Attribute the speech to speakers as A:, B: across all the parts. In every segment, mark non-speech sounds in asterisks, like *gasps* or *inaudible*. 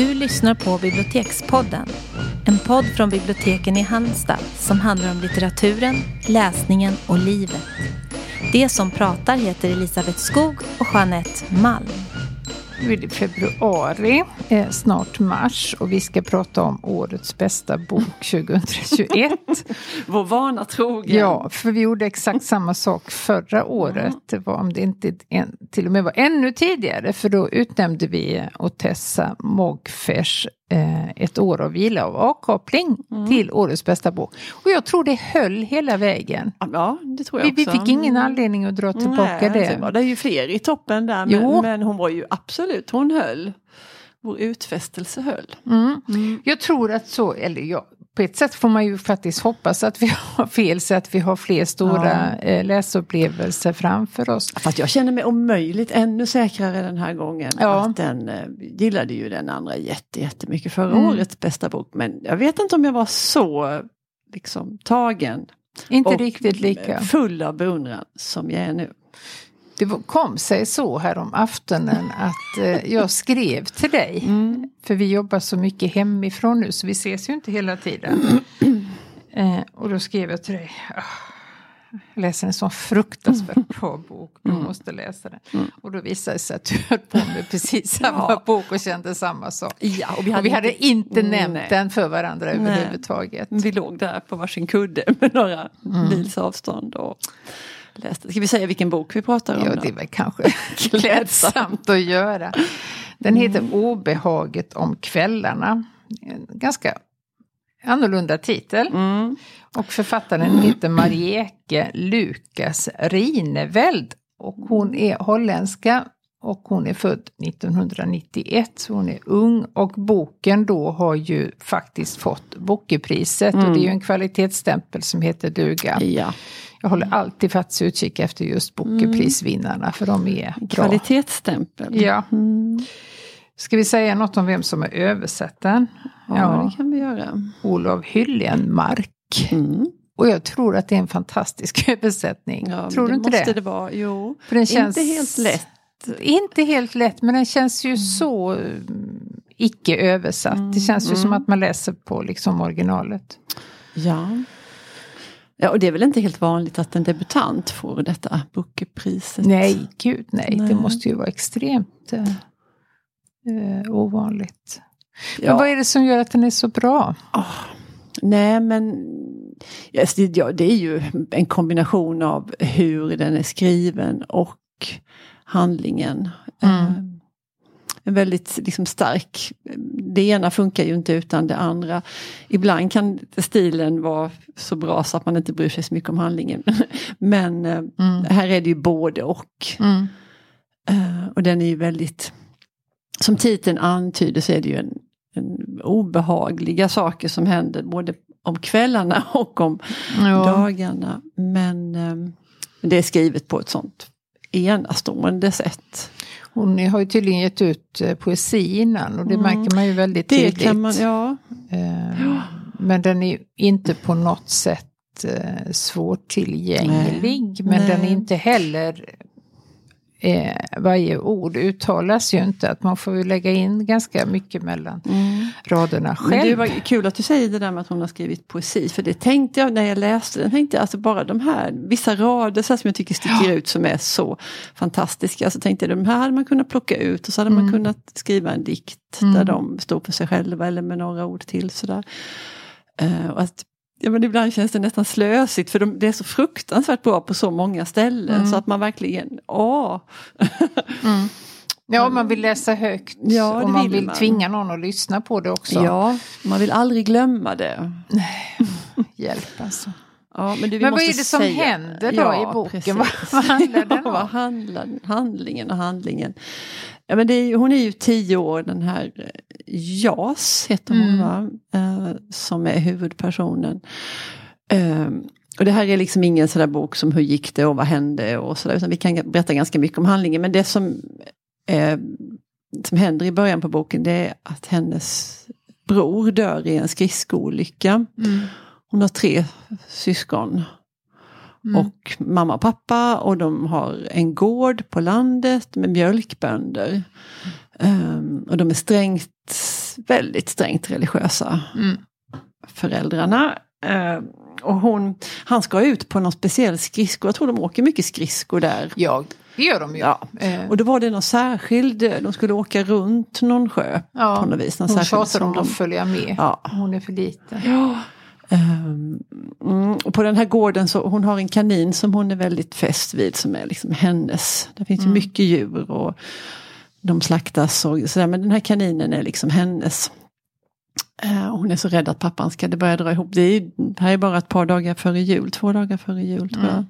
A: Du lyssnar på Bibliotekspodden. En podd från biblioteken i Halmstad som handlar om litteraturen, läsningen och livet. Det som pratar heter Elisabeth Skog och Jeanette Malm.
B: Nu är det februari, eh, snart mars och vi ska prata om årets bästa bok *laughs* 2021.
C: Vår vana trogen.
B: Ja, för vi gjorde exakt samma sak förra året. Det var om det inte en, till och med var ännu tidigare, för då utnämnde vi Otessa Mogfers Ett år av vila och avkoppling
C: Mm.
B: till årets bästa bok. Och jag tror det höll hela vägen.
C: Ja, det tror jag
B: Vi, vi
C: också.
B: fick ingen
C: Mm.
B: anledning att dra tillbaka
C: Nej,
B: det.
C: var det är ju fler i toppen där. Men, men hon var ju absolut, hon höll. Vår utfästelse höll.
B: Mm. Jag tror att så, eller ja, på ett sätt får man ju faktiskt hoppas att vi har fel så att vi har fler stora eh, läsupplevelser framför oss.
C: Fast jag känner mig om möjligt ännu säkrare den här gången.
B: Ja.
C: Att den eh, gillade ju den andra jätte, jättemycket förra
B: Mm.
C: årets bästa bok. Men jag vet inte om jag var så liksom tagen.
B: Inte riktigt lika.
C: Full av beundran som jag är nu.
B: Det kom sig så här om aftonen att eh, jag skrev till dig. För vi jobbar så mycket hemifrån nu så vi ses ju inte hela tiden. *clears throat* Eh, och då skrev jag till dig. "Ah, Jag läser en sån fruktansvärt bra bok. Du måste läsa den. Och då visade det sig att du höll på med precis samma
C: Ja.
B: bok och kände samma sak.
C: Ja, och
B: Och vi hade inte nämnt
C: Nej.
B: den för varandra
C: Nej.
B: överhuvudtaget.
C: Vi låg där på varsin kudde med några mils avstånd och läste. Ska vi säga vilken bok vi pratar om?
B: Ja, det är väl kanske *laughs* klädsamt att göra. Den heter Obehaget om kvällarna. En ganska annorlunda titel.
C: Mm.
B: Och författaren heter Marieke Lukas Rineveld. Och hon är holländska och hon är född 1991. Så hon är ung och boken då har ju faktiskt fått Bokrepriset. Och det är ju en kvalitetsstämpel som heter duga.
C: Ja,
B: Jag håller alltid faktiskt utkik efter just Bokeprisvinnarna för de är bra.
C: kvalitetsstämpel.
B: Ja.
C: Mm.
B: Ska vi säga något om vem som har översatt den?
C: Ja, det kan vi göra.
B: Olof Hyllenmark.
C: Mm.
B: Och jag tror att det är en fantastisk *laughs* översättning.
C: Ja,
B: tror du
C: det
B: inte
C: måste
B: det?
C: det vara. Jo,
B: För den känns
C: inte helt lätt.
B: Inte helt lätt, men den känns ju så mm, icke översatt. det känns ju som att man läser på liksom originalet.
C: Ja. ja, och det är väl inte helt vanligt att en debutant får detta Bookerpriset.
B: Nej, gud nej.
C: Nej.
B: Det måste ju vara extremt eh, eh, ovanligt. Men
C: Ja.
B: vad är det som gör att den är så bra?
C: Nej men yes, det, ja, det är ju en kombination av hur den är skriven och handlingen.
B: Mm.
C: Eh, en väldigt liksom, stark, det ena funkar ju inte utan det andra. Ibland kan stilen vara så bra så att man inte bryr sig så mycket om handlingen. *laughs* Men eh,
B: Mm.
C: här är det ju både och.
B: Mm.
C: Eh, och den är ju väldigt, som titeln antyder så är det ju en, en obehagliga saker som händer både om kvällarna *laughs* och om
B: Ja.
C: dagarna. Men det är skrivet på ett sånt enastående sätt.
B: Hon har ju tydligen gett ut eh, poesi innan och det
C: Mm.
B: märker man ju väldigt
C: Det
B: tydligt.
C: kan man, ja.
B: Eh, Men den är inte på något sätt eh, svårtillgänglig.
C: Nej.
B: Men den är
C: Nej.
B: inte heller eh, varje ord uttalas ju inte. Att man får ju lägga in ganska mycket mellan raderna
C: Men det
B: själv.
C: var kul att du säger det där med att hon har skrivit poesi. För det tänkte jag när jag läste den. Tänkte jag, alltså bara de här, vissa rader så som jag tycker sticker ut som är så fantastiska. Så tänkte jag de här hade man kunnat plocka ut och så hade man kunnat skriva en dikt där de står för sig själva eller med några ord till. Sådär. Eh, och att, ja, men ibland känns det nästan slösigt för de, det är så fruktansvärt bra på så många ställen. Så att man verkligen, åh!
B: Ja, *laughs* man vill läsa högt
C: Ja,
B: och man
C: vill
B: vill
C: man.
B: tvinga någon att lyssna på det också.
C: Ja, man vill aldrig glömma det. *laughs*
B: Hjälp alltså.
C: Ja, men du,
B: Men vad är det som
C: säga-
B: händer då i boken? Vad- *laughs* vad handlar den om?
C: Ja, handlar handlingen och handlingen? Ja, men är, hon är ju tio år den här eh, Jas heter hon
B: Mm.
C: va? Eh, som är huvudpersonen. Eh, och det här är liksom ingen sån där bok som hur gick det och vad hände och sådär. Utan vi kan berätta ganska mycket om handlingen. Men det som, eh, som händer i början på boken det är att hennes bror dör i en skridskoolycka. Hon har tre syskon. Och mamma och pappa och de har en gård på landet med mjölkbönder. Um, och de är strängt, väldigt strängt religiösa
B: Mm.
C: föräldrarna. Uh, och hon, han ska ut på någon speciell skridsko, jag tror de åker mycket skridskor där.
B: Ja, det gör de ju.
C: Ja.
B: Eh,
C: Och då var det någon särskild, de skulle åka runt någon sjö
B: ja.
C: på något vis. Någon
B: Hon tjatar om
C: de-
B: att följa med.
C: Ja.
B: Hon är för liten.
C: Ja. Ehm, mm, och på den här gården så hon har en kanin som hon är väldigt fäst vid som är liksom hennes. Det finns ju
B: Mm.
C: mycket djur och de slaktas och sådär men den här kaninen är liksom hennes. Eh, och hon är så rädd att pappan ska det börja dra ihop. Det, är, ju- det här är bara ett par dagar före jul, två dagar före jul tror jag.
B: Mm.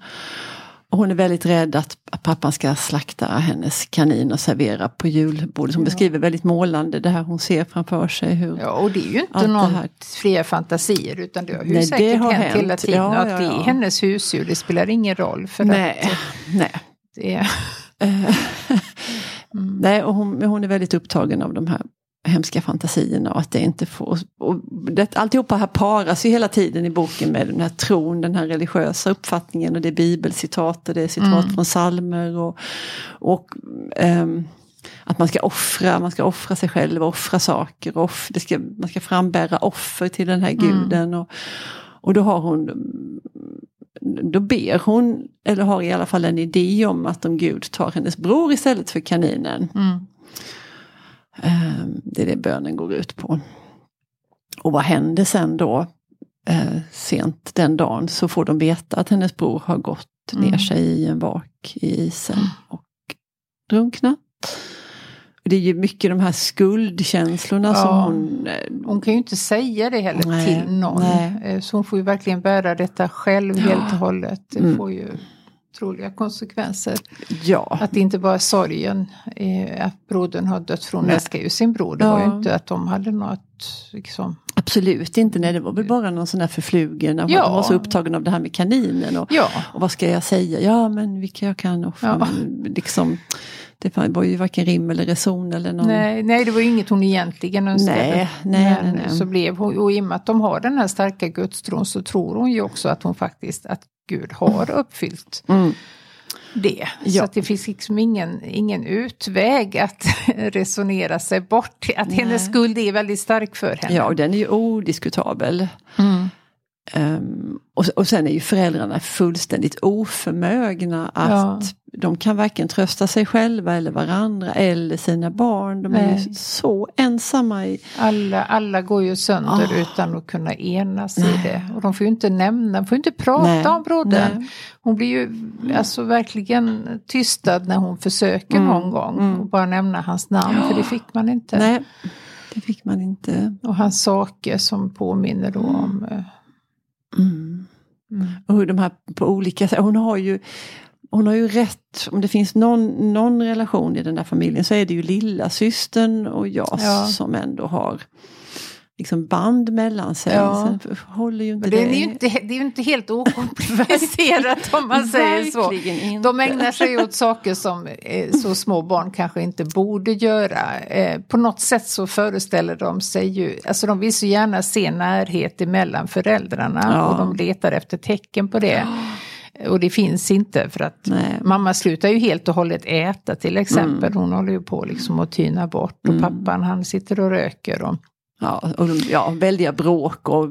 C: Hon är väldigt rädd att, att pappan ska slakta hennes kanin och servera på julbordet. Hon
B: Ja.
C: beskriver väldigt målande det här hon ser framför sig. Hur,
B: Ja, och det är ju inte
C: det
B: någon
C: här.
B: fria fantasier utan det har ju
C: Nej, det
B: säkert
C: har
B: hänt,
C: hänt.
B: hela tiden.
C: Ja,
B: att
C: ja,
B: det är hennes husdjur, det spelar ingen roll. För
C: nej,
B: att
C: nej.
B: det.
C: Eh, *laughs*
B: Mm.
C: Nej, och hon, hon är väldigt upptagen av de här hemska fantasierna och att det inte får... Och det, alltihopa här paras ju hela tiden i boken med den här tron, den här religiösa uppfattningen och det är bibelcitat och det är citat
B: Mm.
C: från salmer och, och ehm, att man ska offra, man ska offra sig själv, offra saker, off, det ska, man ska frambära offer till den här
B: Mm.
C: guden. Och, och då har hon då ber hon, eller har i alla fall en idé om att om Gud tar hennes bror istället för kaninen.
B: Mm.
C: Ehm, Det är det bönen går ut på. Och vad händer sen då? Eh, sent den dagen så får de veta att hennes bror har gått ner
B: Mm.
C: sig i en vak i isen och drunknat. Det är ju mycket de här skuldkänslorna som
B: Ja.
C: hon... eh,
B: Hon kan ju inte säga det heller
C: Nej,
B: till någon.
C: nej.
B: Eh, Så hon får ju verkligen bära detta själv
C: Ja.
B: helt och hållet. Det
C: Mm.
B: får ju otroliga konsekvenser.
C: Ja,
B: Att det inte bara är sorgen eh, att brodern har dött för hon
C: Nej.
B: älskar ju sin bror. Det var ju
C: Ja.
B: inte att de hade något liksom.
C: absolut inte. Nej, det var väl bara någon sån här förflugen. Ja.
B: Ja.
C: Hon var så upptagen av det här med kaninen. Och,
B: Ja,
C: Och vad ska jag säga? Ja men vilka jag kan offra.
B: Ja.
C: Liksom, det var ju varken rim eller reson eller någon...
B: nej, nej det var ju inget hon egentligen önskade.
C: Nej, nej,
B: Men
C: nej, nej.
B: så blev hon, och i och med att de har den här starka gudstron så tror hon ju också att hon faktiskt, att Gud har uppfyllt
C: Mm.
B: det.
C: Ja.
B: Så att det finns liksom ingen, ingen utväg att *laughs* resonera sig bort. Att
C: Nej.
B: hennes skuld är väldigt stark för henne.
C: Ja och den är ju odiskutabel.
B: Mm.
C: Ehm, och, och sen är ju föräldrarna fullständigt oförmögna att
B: Ja.
C: de kan varken trösta sig själva eller varandra eller sina barn. De är ju
B: Nej.
C: så ensamma i...
B: Alla, alla går ju sönder
C: Ah.
B: utan att kunna enas i
C: Nej.
B: det. Och de får ju inte nämna, de får ju inte prata
C: Nej,
B: om brodern.
C: nej.
B: Hon blir ju alltså verkligen tystad när hon försöker
C: Mm,
B: någon gång.
C: mm.
B: Och bara nämna hans namn, för det fick man inte.
C: Nej, det fick man inte.
B: Och hans saker som påminner då om...
C: Mm.
B: Mm.
C: Och hur de här på olika sätt, hon har ju hon har ju rätt, om det finns någon, någon relation i den där familjen så är det ju lilla systern och jag
B: Ja.
C: som ändå har liksom band mellan sig.
B: Ja.
C: Sen håller ju inte
B: Men det, är ju inte, det är ju inte helt okomplicerat om man säger så.
C: Inte.
B: De ägnar sig åt saker som eh, så små barn kanske inte borde göra. Eh, på något sätt så föreställer de sig ju, alltså de vill så gärna se närhet emellan föräldrarna
C: Ja.
B: och de letar efter tecken på det. Och det finns inte för att
C: Nej.
B: mamma slutar ju helt och hållet äta till exempel.
C: Mm.
B: Hon håller ju på liksom att tyna bort och
C: Mm.
B: pappan han sitter och röker. Och,
C: Ja, och de, ja, väldiga bråk och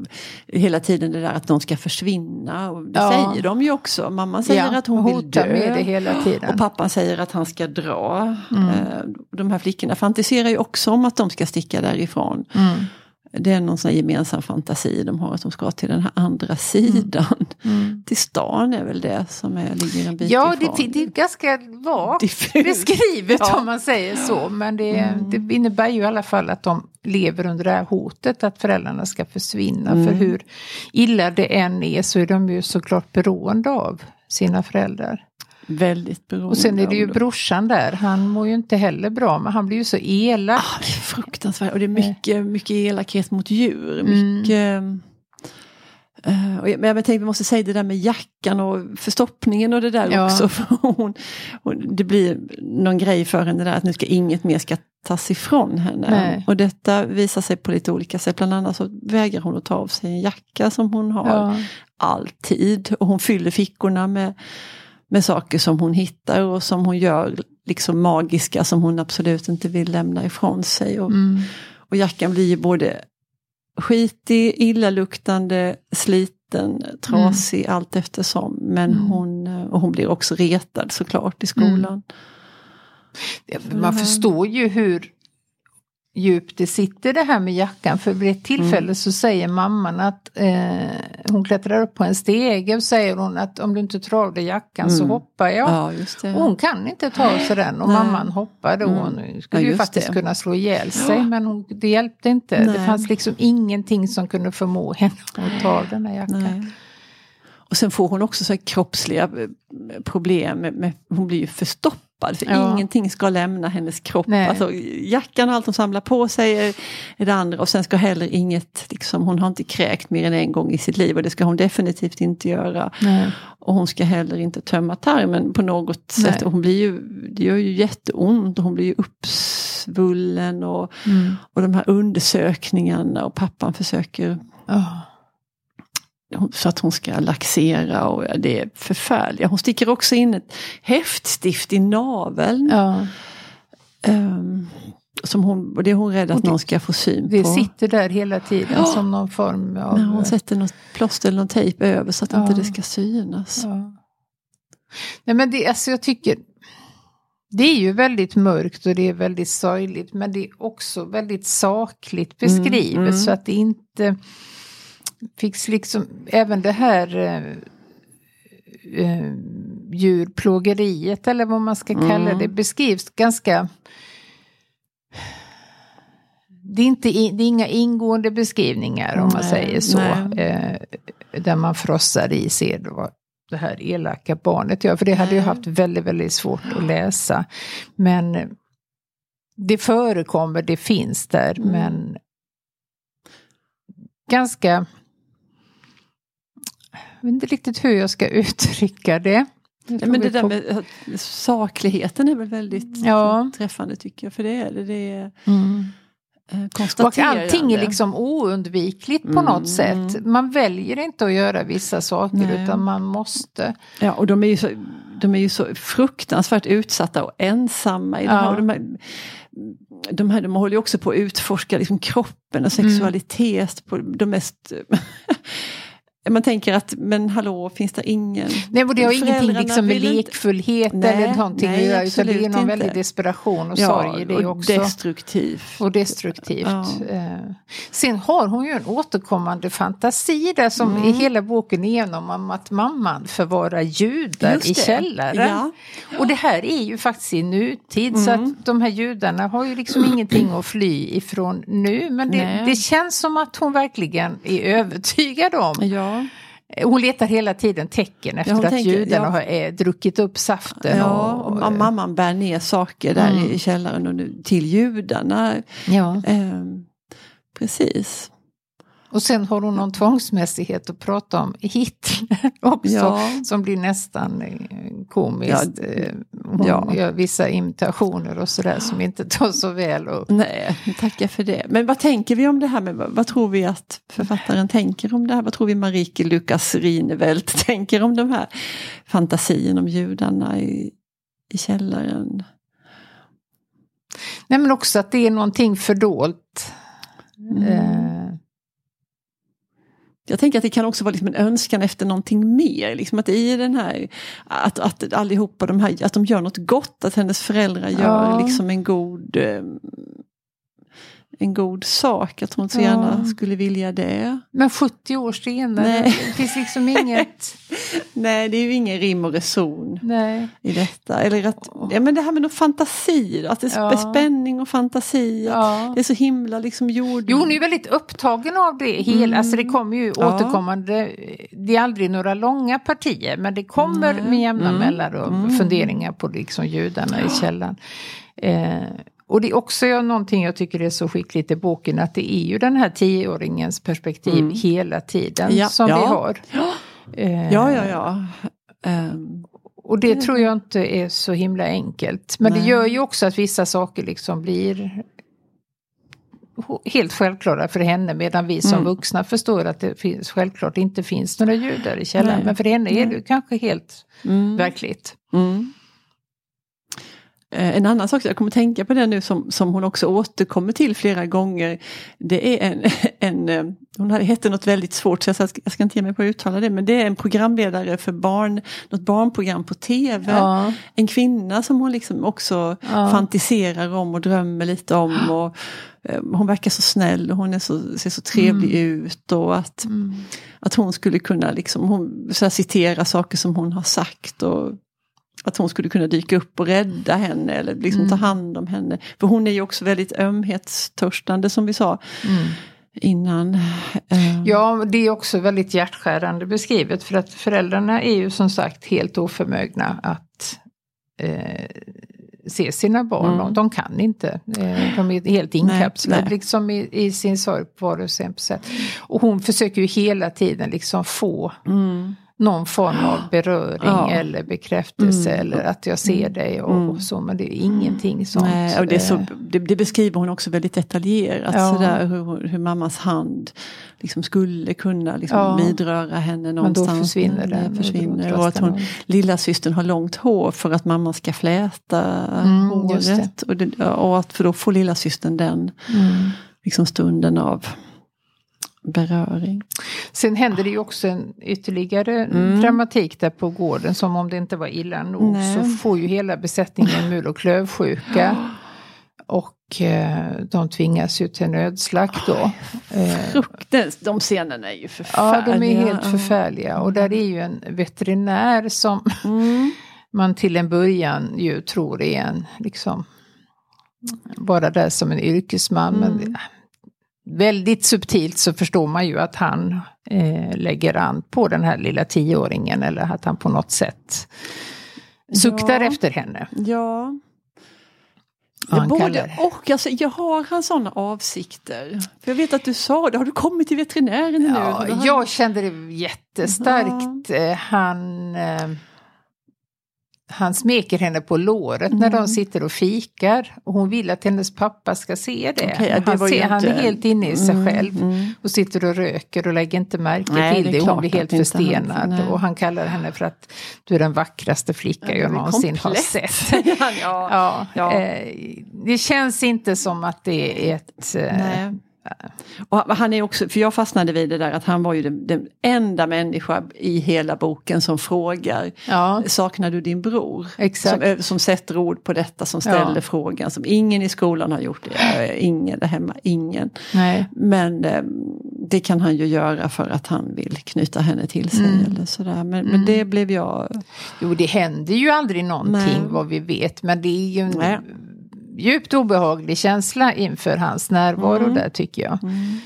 C: hela tiden det där att de ska försvinna. Och det
B: Ja.
C: säger de ju också. Mamman säger
B: Ja,
C: att hon vill dö.
B: med det hela tiden.
C: Och pappan säger att han ska dra.
B: Mm.
C: Eh, De här flickorna fantiserar ju också om att de ska sticka därifrån.
B: Mm.
C: Det är någon sån gemensam fantasi de har att de ska till den här andra sidan.
B: Mm. *laughs*
C: Till stan är väl det som är, ligger en bit
B: Ja,
C: ifrån.
B: det, det är ganska vagt beskrivet
C: Ja.
B: om man säger så. Men det,
C: Mm.
B: det innebär ju i alla fall att de lever under det här hotet att föräldrarna ska försvinna.
C: Mm.
B: För hur illa det än är så är de ju såklart beroende av sina föräldrar.
C: Väldigt beroende
B: Och sen är det ju brorsan där, han mår ju inte heller bra men han blir ju så elak.
C: Ah, det är fruktansvärt och det är mycket, mycket elakhet mot djur.
B: Mm.
C: Mycket, eh, och jag, men jag tänkte vi måste säga det där med jackan och förstoppningen och det där
B: Ja.
C: också. *laughs* För hon, hon, det blir någon grej för henne där att nu ska inget mer ska tas ifrån henne.
B: Nej.
C: Och detta visar sig på lite olika sätt. Bland annat så vägrar hon att ta av sig en jacka som hon har
B: Ja.
C: alltid. Och hon fyller fickorna med, med saker som hon hittar och som hon gör liksom magiska som hon absolut inte vill lämna ifrån sig. Och,
B: Mm.
C: och jackan blir ju både skitig, illaluktande, sliten, trasig allt eftersom. Men
B: Mm.
C: hon, eh, och hon blir också retad såklart i skolan.
B: Man förstår ju hur djupt det sitter det här med jackan. För vid ett tillfälle
C: Mm.
B: så säger mamman att eh, hon klättrar upp på en stege och säger hon att om du inte tar av dig jackan så
C: Mm.
B: hoppar jag.
C: Ja, det.
B: Och hon kan inte ta av sig den och
C: Nej.
B: mamman hoppade och
C: Mm.
B: hon skulle
C: Ja,
B: ju faktiskt
C: det.
B: kunna slå ihjäl sig men hon, det hjälpte inte. Det
C: Nej.
B: fanns liksom ingenting som kunde förmå henne att ta av den här jackan.
C: Nej. Och sen får hon också så kroppsliga eh, problem. Med, med, hon blir ju förstoppad. För
B: Ja.
C: ingenting ska lämna hennes kropp.
B: Nej.
C: Alltså, jackan och allt hon samlar på sig är, det andra. Och sen ska heller inget, liksom, hon har inte kräkt mer än en gång i sitt liv. Och det ska hon definitivt inte göra.
B: Nej.
C: Och hon ska heller inte tömma tarmen på något
B: Nej.
C: sätt. Och hon blir ju, det gör ju jätteont och hon blir ju uppsvullen. Och,
B: Mm.
C: och de här undersökningarna och pappan försöker
B: Ja.
C: Så att hon ska laxera och det är förfärligt. Hon sticker också in ett häftstift i naveln.
B: Ja.
C: ehm, som hon, och det är hon rädd att
B: det-
C: någon ska få syn
B: Det
C: på.
B: sitter där hela tiden
C: Ja.
B: som någon form av...
C: När hon sätter något plåster eller någon tejp över så att
B: Ja.
C: inte det ska synas.
B: Ja. Nej men det, alltså jag tycker det är ju väldigt mörkt och det är väldigt sorgligt men det är också väldigt sakligt beskrivet
C: Mm, mm.
B: så att det inte fick liksom, även det här eh, eh, djurplågeriet eller vad man ska kalla
C: Mm.
B: det beskrivs ganska det är, inte, det är inga ingående beskrivningar om man
C: Nej,
B: säger så. Eh, där man frossar i då vad det här elaka barnet gör. För det hade jag
C: Nej.
B: haft väldigt, väldigt svårt att läsa. Men det förekommer, det finns där.
C: Mm.
B: Men ganska... Jag vet inte riktigt hur jag ska *laughs* uttrycka det. Tror
C: men det där med sakligheten är väl väldigt
B: Ja.
C: träffande tycker jag. För det är det. Det är
B: Mm.
C: eh,
B: Och allting är liksom oundvikligt på
C: Mm.
B: något sätt. Man väljer inte att göra vissa saker
C: Nej.
B: utan man måste.
C: Ja, och de är ju så, de är ju så fruktansvärt utsatta och ensamma i
B: Ja.
C: här. Och de, här de, här de håller ju också på att utforska liksom kroppen och
B: Mm.
C: sexualitet på de mest... *laughs* Man tänker att, men hallå, finns det ingen...
B: Nej, och det har ingenting liksom med lekfullhet
C: Nej,
B: eller någonting
C: nej,
B: att göra utan det är någon
C: inte.
B: väldig desperation och sorg i det
C: och
B: också.
C: destruktiv.
B: och destruktivt.
C: Ja.
B: Eh, Sen har hon ju en återkommande fantasi där som
C: Mm.
B: i hela boken igenom om att mamman förvarar judar i källaren.
C: Ja.
B: Och det här är ju faktiskt i nutid så
C: Mm.
B: att de här judarna har ju liksom ingenting att fly ifrån nu. Men det, det känns som att hon verkligen är övertygad om.
C: Ja,
B: Hon letar hela tiden tecken efter
C: hon
B: att
C: tänker,
B: judarna
C: ja.
B: har eh, druckit upp saften.
C: ja
B: och,
C: och, mamman bär ner saker där
B: Mm.
C: i källaren och nu, till judarna.
B: ja.
C: Ehm, precis.
B: och sen har hon någon tvångsmässighet att prata om Hitler *laughs* också.
C: Ja.
B: Som blir nästan eh, komiskt. Eh, Hon
C: ja.
B: gör vissa imitationer och sådär som inte tar så väl upp.
C: Nej, tackar för det. Men vad tänker vi om det här med, vad, tror vi att författaren tänker om det här? Vad tror vi Marike Lukas Rinevelt *laughs* tänker om de här fantasien om judarna i, i källaren?
B: Nej men också att det är någonting fördolt.
C: Mm.
B: Eh,
C: Jag tänker att det kan också vara liksom en önskan efter någonting mer. Liksom att i den här, att, att allihopa de här, att de gör något gott, att hennes föräldrar gör
B: Ja.
C: liksom en god eh, en god sak, att hon så
B: Ja.
C: gärna skulle vilja det.
B: men 70 år senare,
C: Nej.
B: det finns liksom inget... *laughs*
C: Nej, det är ju ingen rim och reson.
B: Nej.
C: i detta. Eller att, ja, men det här med någon fantasi, att det är
B: Ja.
C: spänning och fantasi.
B: Ja.
C: Det är så himla liksom jord...
B: Jo, hon är ju väldigt upptagen av det. Hela,
C: Mm.
B: Alltså det kommer ju
C: Ja.
B: återkommande, det är aldrig några långa partier, men det kommer
C: Nej.
B: med jämna
C: Mm.
B: mellanrum
C: Mm.
B: funderingar på liksom judarna i källan. Eh, och det är också någonting jag tycker är så skickligt i boken, att det är ju den här tioåringens perspektiv
C: Mm.
B: hela tiden
C: Ja.
B: som
C: Ja.
B: vi har.
C: Ja, *gasps*
B: Eh,
C: ja, ja. ja. Ehm,
B: Och det tror jag inte är så himla enkelt. Men det
C: Nej.
B: gör ju också att vissa saker liksom blir helt självklara för henne medan vi som
C: Mm.
B: vuxna förstår att det finns, självklart inte finns några judar i källaren. Men för henne är det kanske helt
C: mm,
B: verkligt.
C: mm. Eh, en annan sak, jag kommer tänka på det nu som, som hon också återkommer till flera gånger. Det är en, *laughs* en eh, hon hette något väldigt svårt så jag ska, jag ska inte ge mig på att uttala det, men det är en programledare för barn, något barnprogram på tv. Ja. En kvinna som hon liksom också ja. fantiserar om och drömmer lite om. *gasps* Och, eh, hon verkar så snäll och hon är så, ser så trevlig mm. ut. och att, mm. att hon skulle kunna liksom, hon, så citera saker som hon har sagt. och att hon skulle kunna dyka upp och rädda henne eller liksom mm. ta hand om henne. För hon är ju också väldigt ömhetstörstande som vi sa mm. innan.
B: Eh. Ja, det är också väldigt hjärtskärande beskrivet för att föräldrarna är ju som sagt helt oförmögna att eh, se sina barn. Mm. De kan inte. Eh, de är helt inkapslade liksom i, i, sin sorg på var och sätt. Och hon försöker ju hela tiden liksom få mm någon form av *gasps* beröring ja. eller bekräftelse mm. eller att jag ser mm. dig och, mm. så men det är ingenting sånt. Nej,
C: och det, så, det, det, beskriver hon också väldigt detaljerat ja. sådär hur, hur mammas hand liksom skulle kunna liksom ja. vidröra henne någonstans.
B: Men då försvinner den.
C: Försvinner. Och, och att hon, lilla systern har långt hår för att mamma ska fläta mm, håret. Och, det, och att för då får lilla systern den mm. liksom stunden av beröring.
B: Sen händer det ju också en ytterligare mm. dramatik där på gården som om det inte var illa nog Nej. så får ju hela besättningen mul och klövsjuka. Och eh, de tvingas ju till nödslakt då.
C: Eh, de scenerna är ju förfärliga.
B: Ja, de är helt förfärliga. Och där är ju en veterinär som mm. *laughs* man till en början ju tror är en, liksom, bara där som en yrkesman. Mm. Men väldigt subtilt så förstår man ju att han eh, lägger an på den här lilla tioåringen eller att han på något sätt suktar ja. efter henne.
C: Ja. Ja, både och, alltså, jag har han sådana avsikter? För jag vet att du sa det, har du kommit till veterinären nu? Ja,
B: jag kände det jättestarkt. Ja. Han... Eh, han smeker henne på låret mm. när de mm. sitter och fikar. Och hon vill att hennes pappa ska se det. Okay, det han, ser, han är helt inne i sig mm, själv. Mm. Och sitter och röker och lägger inte märke Nej, till det. det. Hon blir helt förstenad. Han, och han kallar henne för att du är den vackraste flicka jag någonsin komplett. har sett. *laughs* ja, ja, ja. Eh, det känns inte som att det är ett... Eh,
C: och han är också, för jag fastnade vid det där att han var ju den, den enda människa i hela boken som frågar ja. Saknar du din bror? Som, som sätter ord på detta, som ställer ja. frågan. Som ingen i skolan har gjort det. Ingen där hemma, ingen. Nej. Men eh, det kan han ju göra för att han vill knyta henne till sig. Mm. Eller sådär. Men, mm. men det blev jag...
B: Jo det händer ju aldrig någonting Nej. vad vi vet. Men det är ju en djupt obehaglig känsla inför hans närvaro mm. där tycker jag. Mm.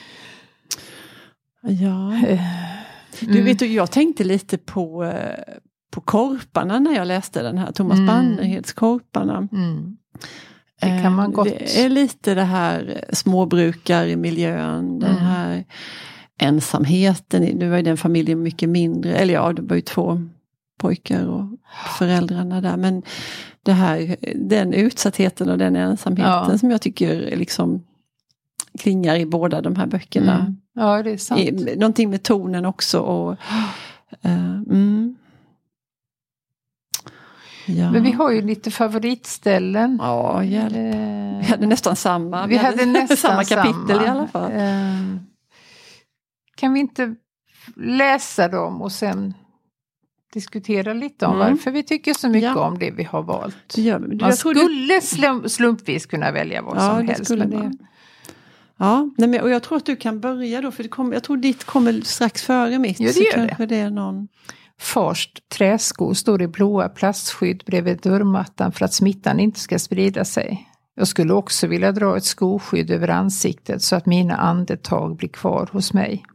C: Ja. Eh, du vet, jag tänkte lite på, eh, på Korparna när jag läste den här, Thomas mm. Bannerheds Korparna. Mm.
B: Det kan man eh, gott.
C: Det är lite det här småbrukarmiljön, den mm. här ensamheten. Nu var ju den familjen mycket mindre, eller ja, det var ju två pojkar och föräldrarna där. Men det här, den utsattheten och den ensamheten ja. som jag tycker liksom klingar i båda de här böckerna. Mm.
B: Ja, det är sant.
C: I, någonting med tonen också. Och, uh, mm.
B: Ja. Men vi har ju lite favoritställen.
C: Ja, hjälp. Eh, vi hade nästan samma.
B: Vi, vi hade, hade *laughs* nästan
C: samma kapitel samma. i alla fall.
B: Eh, kan vi inte läsa dem och sen diskutera lite om mm. varför vi tycker så mycket ja. om det vi har valt. Ja, man skulle du... slumpvis kunna välja vad ja, som helst. Men det...
C: Ja, nej, men, och jag tror att du kan börja då, för kom, jag tror ditt kommer strax före mitt.
B: Ja, det gör det.
C: det är någon...
B: Farst träsko står i blåa plastskydd bredvid dörrmattan för att smittan inte ska sprida sig. Jag skulle också vilja dra ett skoskydd över ansiktet så att mina andetag blir kvar hos mig.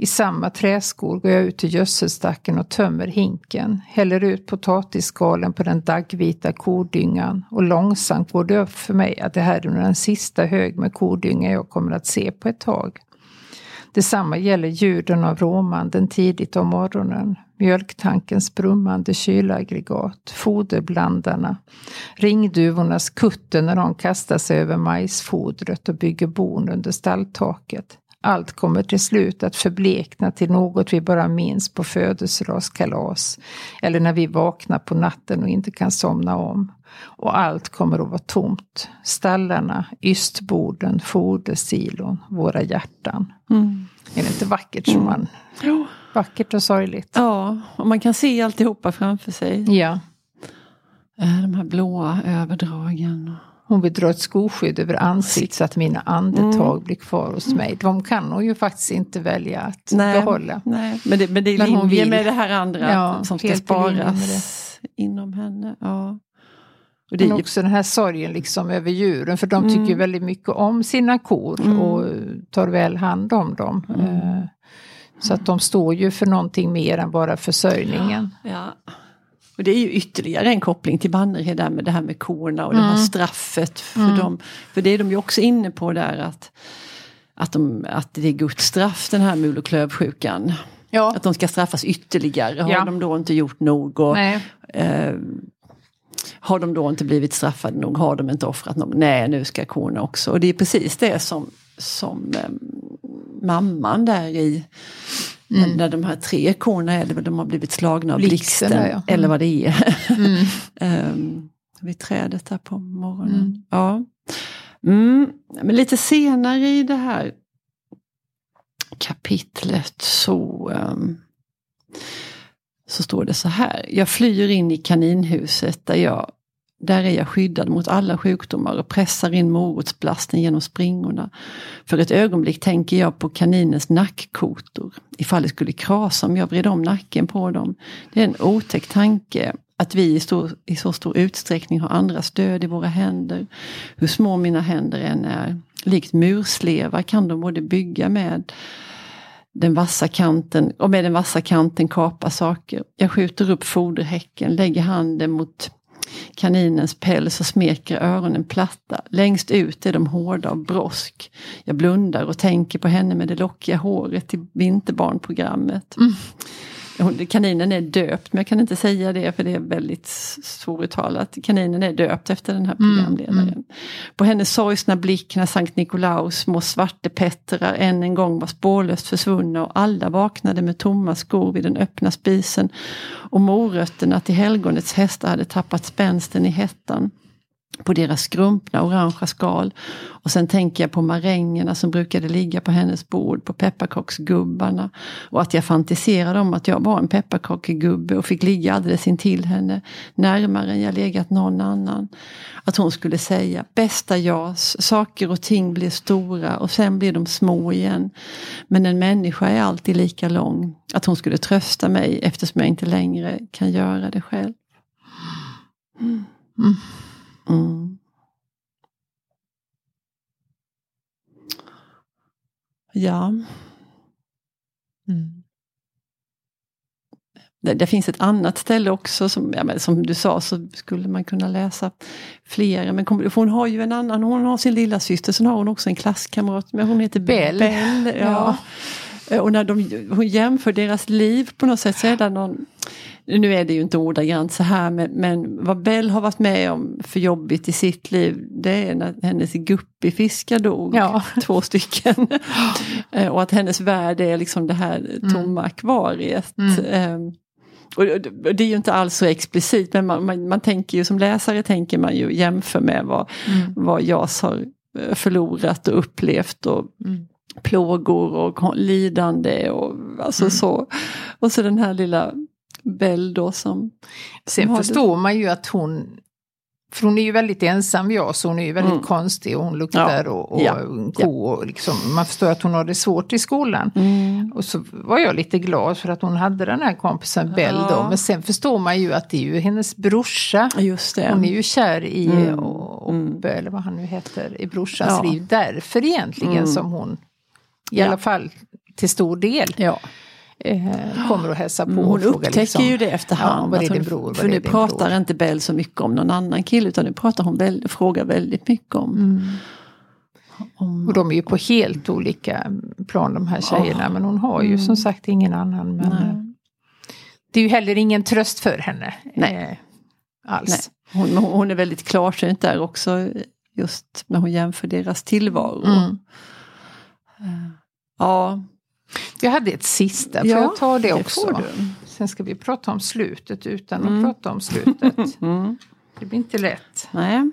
B: I samma träskor går jag ut till gödselstacken och tömmer hinken, häller ut potatisskalen på den daggvita kodyngan och långsamt går det upp för mig att det här är den sista hög med kodynga jag kommer att se på ett tag. Detsamma gäller ljuden av råmanden tidigt om morgonen, mjölktankens brummande kylaggregat, foderblandarna, ringduvornas kutter när de kastar sig över majsfodret och bygger bon under stalltaket, allt kommer till slut att förblekna till något vi bara minns på födelsedagskalas eller när vi vaknar på natten och inte kan somna om. Och allt kommer att vara tomt. Stallarna, ystborden, fodersilon, våra hjärtan.
C: Mm.
B: Är det inte vackert som man...
C: Jo.
B: Vackert och sorgligt.
C: Ja, och man kan se alltihopa framför sig.
B: Ja.
C: Eh, De här blåa överdragen.
B: Hon vill dra ett skoskydd över ansiktet så att mina andetag blir kvar hos mig. De kan hon ju faktiskt inte välja att behålla.
C: Nej, men det, men det är
B: Men hon
C: linje
B: vill.
C: med det här andra
B: Ja,
C: som ska sparas inom henne. Ja. Och det är
B: Men
C: ju,
B: också den här sorgen liksom över djuren. För de tycker ju väldigt mycket om sina kor
C: Mm.
B: och tar väl hand om dem. Eh, Så att de står ju för någonting mer än bara försörjningen.
C: ja. Och det är ju ytterligare en koppling till Bannerhed där med det här med korna och det
B: Mm.
C: här straffet för dem. För det är de ju också inne på där att, att, de, att det är Guds straff den här mul och klövsjukan.
B: Ja.
C: Att de ska straffas ytterligare. Har
B: Ja.
C: de då inte gjort nog? Och, eh, har de då inte blivit straffade nog? Har de inte offrat nog? Nej, nu ska korna också. Och det är precis det som, som eh, mamman där i
B: Mm.
C: när de här tre korna är det väl de har blivit slagna av
B: Blixten,
C: blixten.
B: ja. Mm.
C: Eller vad det är. *laughs* Ehm, vid trädet där på morgonen.
B: Mm.
C: Ja. Mm. Men lite senare i det här kapitlet så, ehm, så står det så här. Jag flyr in i kaninhuset där jag där är jag skyddad mot alla sjukdomar och pressar in morotsblasten genom springorna. För ett ögonblick tänker jag på kaninens nackkotor. Ifall det skulle krasa om jag vred om nacken på dem. Det är en otäck tanke att vi i, stor, i så stor utsträckning har andra stöd i våra händer. Hur små mina händer än är. Likt murslevar kan de både bygga med den vassa kanten och med den vassa kanten kapa saker. Jag skjuter upp foderhäcken, lägger handen mot kaninens päls och smeker öronen platta. Längst ut är de hårda av brosk. Jag blundar och tänker på henne med det lockiga håret i Vinterbarnprogrammet. Mm kaninen är döpt, men jag kan inte säga det för det är väldigt svåruttalat. Kaninen är döpt efter den här programledaren. På hennes sorgsna blick när Sankt Nikolaus små svartepettrar än en gång var spårlöst försvunna och alla vaknade med tomma skor vid den öppna spisen. Och morötterna till helgonets hästar hade tappat spänsten i hettan på deras skrumpna orangea skal. Och sen tänker jag på marängerna som brukade ligga på hennes bord, på pepparkaksgubbarna. Och att jag fantiserade om att jag var en pepparkakegubbe och fick ligga alldeles intill henne, närmare än jag legat någon annan. Att hon skulle säga, bästa Jas, saker och ting blir stora och sen blir de små igen. Men en människa är alltid lika lång. Att hon skulle trösta mig eftersom jag inte längre kan göra det själv. Mm. mm. Ja. Det, det finns ett annat ställe också som, ja, som du sa så skulle man kunna läsa flera. Men kom, hon har ju en annan, hon har sin lilla syster sen har hon också en klasskamrat. Men hon heter
B: Bell.
C: Bell ja. Och när de, hon jämför deras liv på något sätt så är det någon nu är det ju inte ordagrant så här men, men vad Bell har varit med om för jobbigt i sitt liv det är när hennes guppyfiskar dog.
B: Ja. *laughs*
C: Två stycken. *laughs* Eh, och att hennes värld är liksom det här tomma akvariet. Eh, och det och det är ju inte alls så explicit men man, man, man tänker ju som läsare tänker man ju jämför med vad, vad Jas har eh, förlorat och upplevt. Och, plågor och lidande och alltså så. Och så den här lilla Bell då som...
B: Sen
C: det-
B: förstår man ju att hon för hon är ju väldigt ensam, ja, så hon är ju väldigt
C: Mm.
B: konstig och hon luktar
C: Ja.
B: och, och
C: Ja.
B: ko. Och liksom, man förstår att hon har det svårt i skolan.
C: Mm.
B: Och så var jag lite glad för att hon hade den här kompisen Bell då. Men sen förstår man ju att det är ju hennes brorsa.
C: Just det.
B: Hon är ju kär i
C: Mm.
B: och,
C: Mm.
B: eller vad han nu heter, i brorsans
C: Ja.
B: liv. Därför egentligen
C: Mm.
B: som hon, i
C: Ja.
B: alla fall till stor del,
C: Ja.
B: eh, kommer och hälsa på.
C: Hon upptäcker
B: liksom,
C: ju det efterhand.
B: Ja,
C: hon,
B: bror?
C: För nu pratar
B: bror?
C: inte Bell så mycket om någon annan kille utan nu pratar hon väldigt, frågar väldigt mycket om,
B: Mm.
C: om
B: Och de är ju på helt olika plan de här tjejerna. Men hon har ju som sagt ingen annan. Men
C: Nej.
B: eh, det är ju heller ingen tröst för henne.
C: Nej.
B: Eh, alls.
C: Nej. Hon, hon- hon är väldigt klarsynt där också just när hon jämför deras tillvaro.
B: Mm.
C: Ja,
B: Jag hade ett sista, får
C: Ja,
B: jag ta det
C: det
B: också?
C: du.
B: Sen ska vi prata om slutet utan
C: Mm.
B: att prata om slutet. *laughs*
C: mm.
B: Det blir inte lätt.
C: Nej.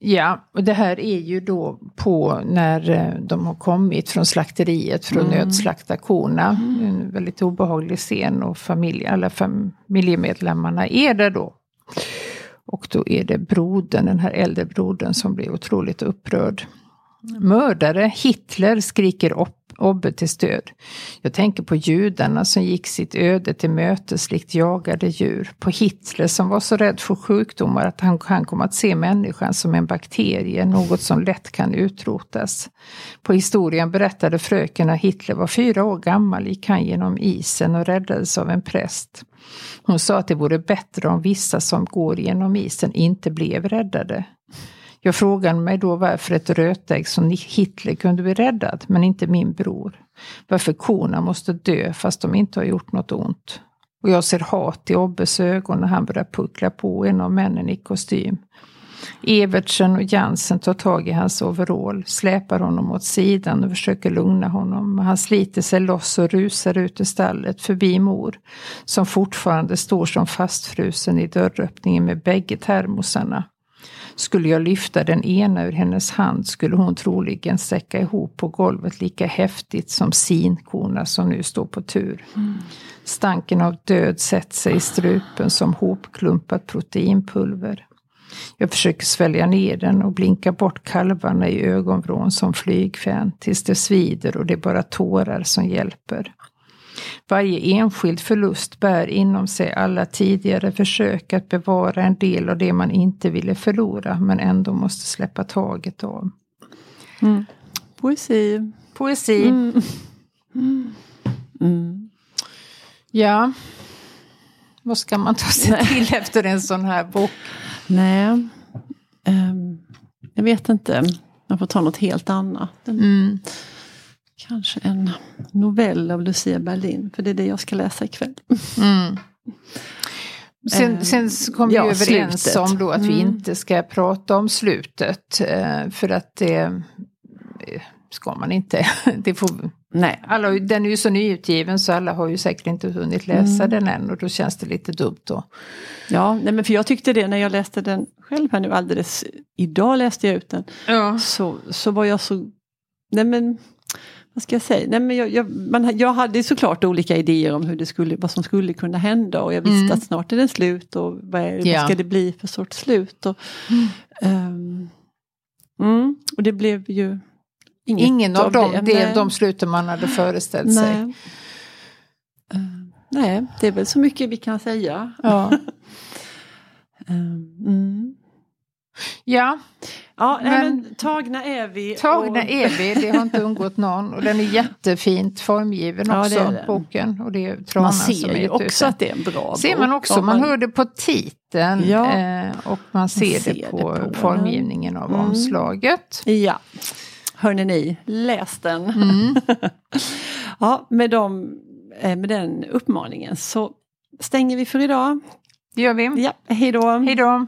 B: Ja, och det här är ju då på när eh, de har kommit från slakteriet för att
C: Mm.
B: nödslakta korna. En väldigt obehaglig scen och familj, alla familjemedlemmarna är där då. Och då är det brodern, den här äldre brodern som blir otroligt upprörd. Mördare, Hitler skriker upp Obbe till stöd. Jag tänker på judarna som gick sitt öde till mötes likt jagade djur. På Hitler som var så rädd för sjukdomar att han, han kom att se människan som en bakterie, något som lätt kan utrotas. På historien berättade fröken när Hitler var fyra år gammal gick han genom isen och räddades av en präst. Hon sa att det vore bättre om vissa som går genom isen inte blev räddade. Jag frågade mig då varför ett rötägg som Hitler kunde bli räddad, men inte min bror. Varför korna måste dö fast de inte har gjort något ont. Och jag ser hat i Obbes ögon när han börjar puckla på en av männen i kostym. Evertsen och Jansen tar tag i hans overall, släpar honom åt sidan och försöker lugna honom. Han sliter sig loss och rusar ut ur stallet förbi mor, som fortfarande står som fastfrusen i dörröppningen med bägge termosarna. Skulle jag lyfta den ena ur hennes hand skulle hon troligen säcka ihop på golvet lika häftigt som sinkorna som nu står på tur. Stanken av död sätter sig i strupen som hopklumpat proteinpulver. Jag försöker svälja ner den och blinka bort kalvarna i ögonvrån som flygfän tills det svider och det är bara tårar som hjälper. Varje enskild förlust bär inom sig alla tidigare försök att bevara en del av det man inte ville förlora men ändå måste släppa taget av.
C: Mm. Poesi.
B: Poesi.
C: Mm. Mm.
B: Ja. Vad ska man ta sig till efter en sån här bok?
C: Nej, Ehm, jag vet inte. Man får ta något helt annat.
B: Mm.
C: Kanske en novell av Lucia Berlin. För det är det jag ska läsa ikväll.
B: Mm. *laughs* Sen,
C: Eh,
B: sen kom
C: ja,
B: vi överens
C: slutet.
B: om då att vi
C: Mm.
B: inte ska prata om slutet. eh, För att det eh, ska man inte. *laughs* Det får,
C: Nej.
B: alla, den är ju så nyutgiven så alla har ju säkert inte hunnit läsa
C: Mm.
B: den än och då känns det lite dumt då.
C: Ja, nej, men för jag tyckte det när jag läste den själv här nu alldeles. Idag läste jag ut den.
B: Ja.
C: Så, så var jag så... Nej men... Vad ska jag säga? Nej, men jag, jag, man, jag hade såklart olika idéer om hur det skulle, vad som skulle kunna hända och jag visste
B: Mm.
C: att snart är den slut och vad, är,
B: Ja.
C: vad ska det bli för sorts slut. Och, mm, och det blev ju inget
B: Ingen av dem,
C: det.
B: det,
C: Nej.
B: de sluten man hade föreställt sig.
C: Nej. Ehm, nej, det är väl så mycket vi kan säga.
B: Ja. *laughs*
C: Ehm, mm.
B: Ja,
C: Ja, nej,
B: Men-
C: men, tagna är vi.
B: Tagna
C: och-
B: är vi, det har inte undgått någon. Och den är jättefint formgiven
C: Ja,
B: också,
C: det
B: boken. Och det är Trana
C: Man ser ju också att det är en bra
B: ser
C: bok.
B: man också,
C: om
B: man hör det på titeln
C: Ja.
B: eh, och man ser,
C: ser
B: det
C: det
B: på,
C: på den.
B: formgivningen av
C: Mm.
B: omslaget.
C: Ja, hörni ni, läs den.
B: Mm. *laughs*
C: ja, med, dem, eh, med den uppmaningen så stänger vi för idag.
B: Det gör vi.
C: Ja, hej då.
B: Hej då!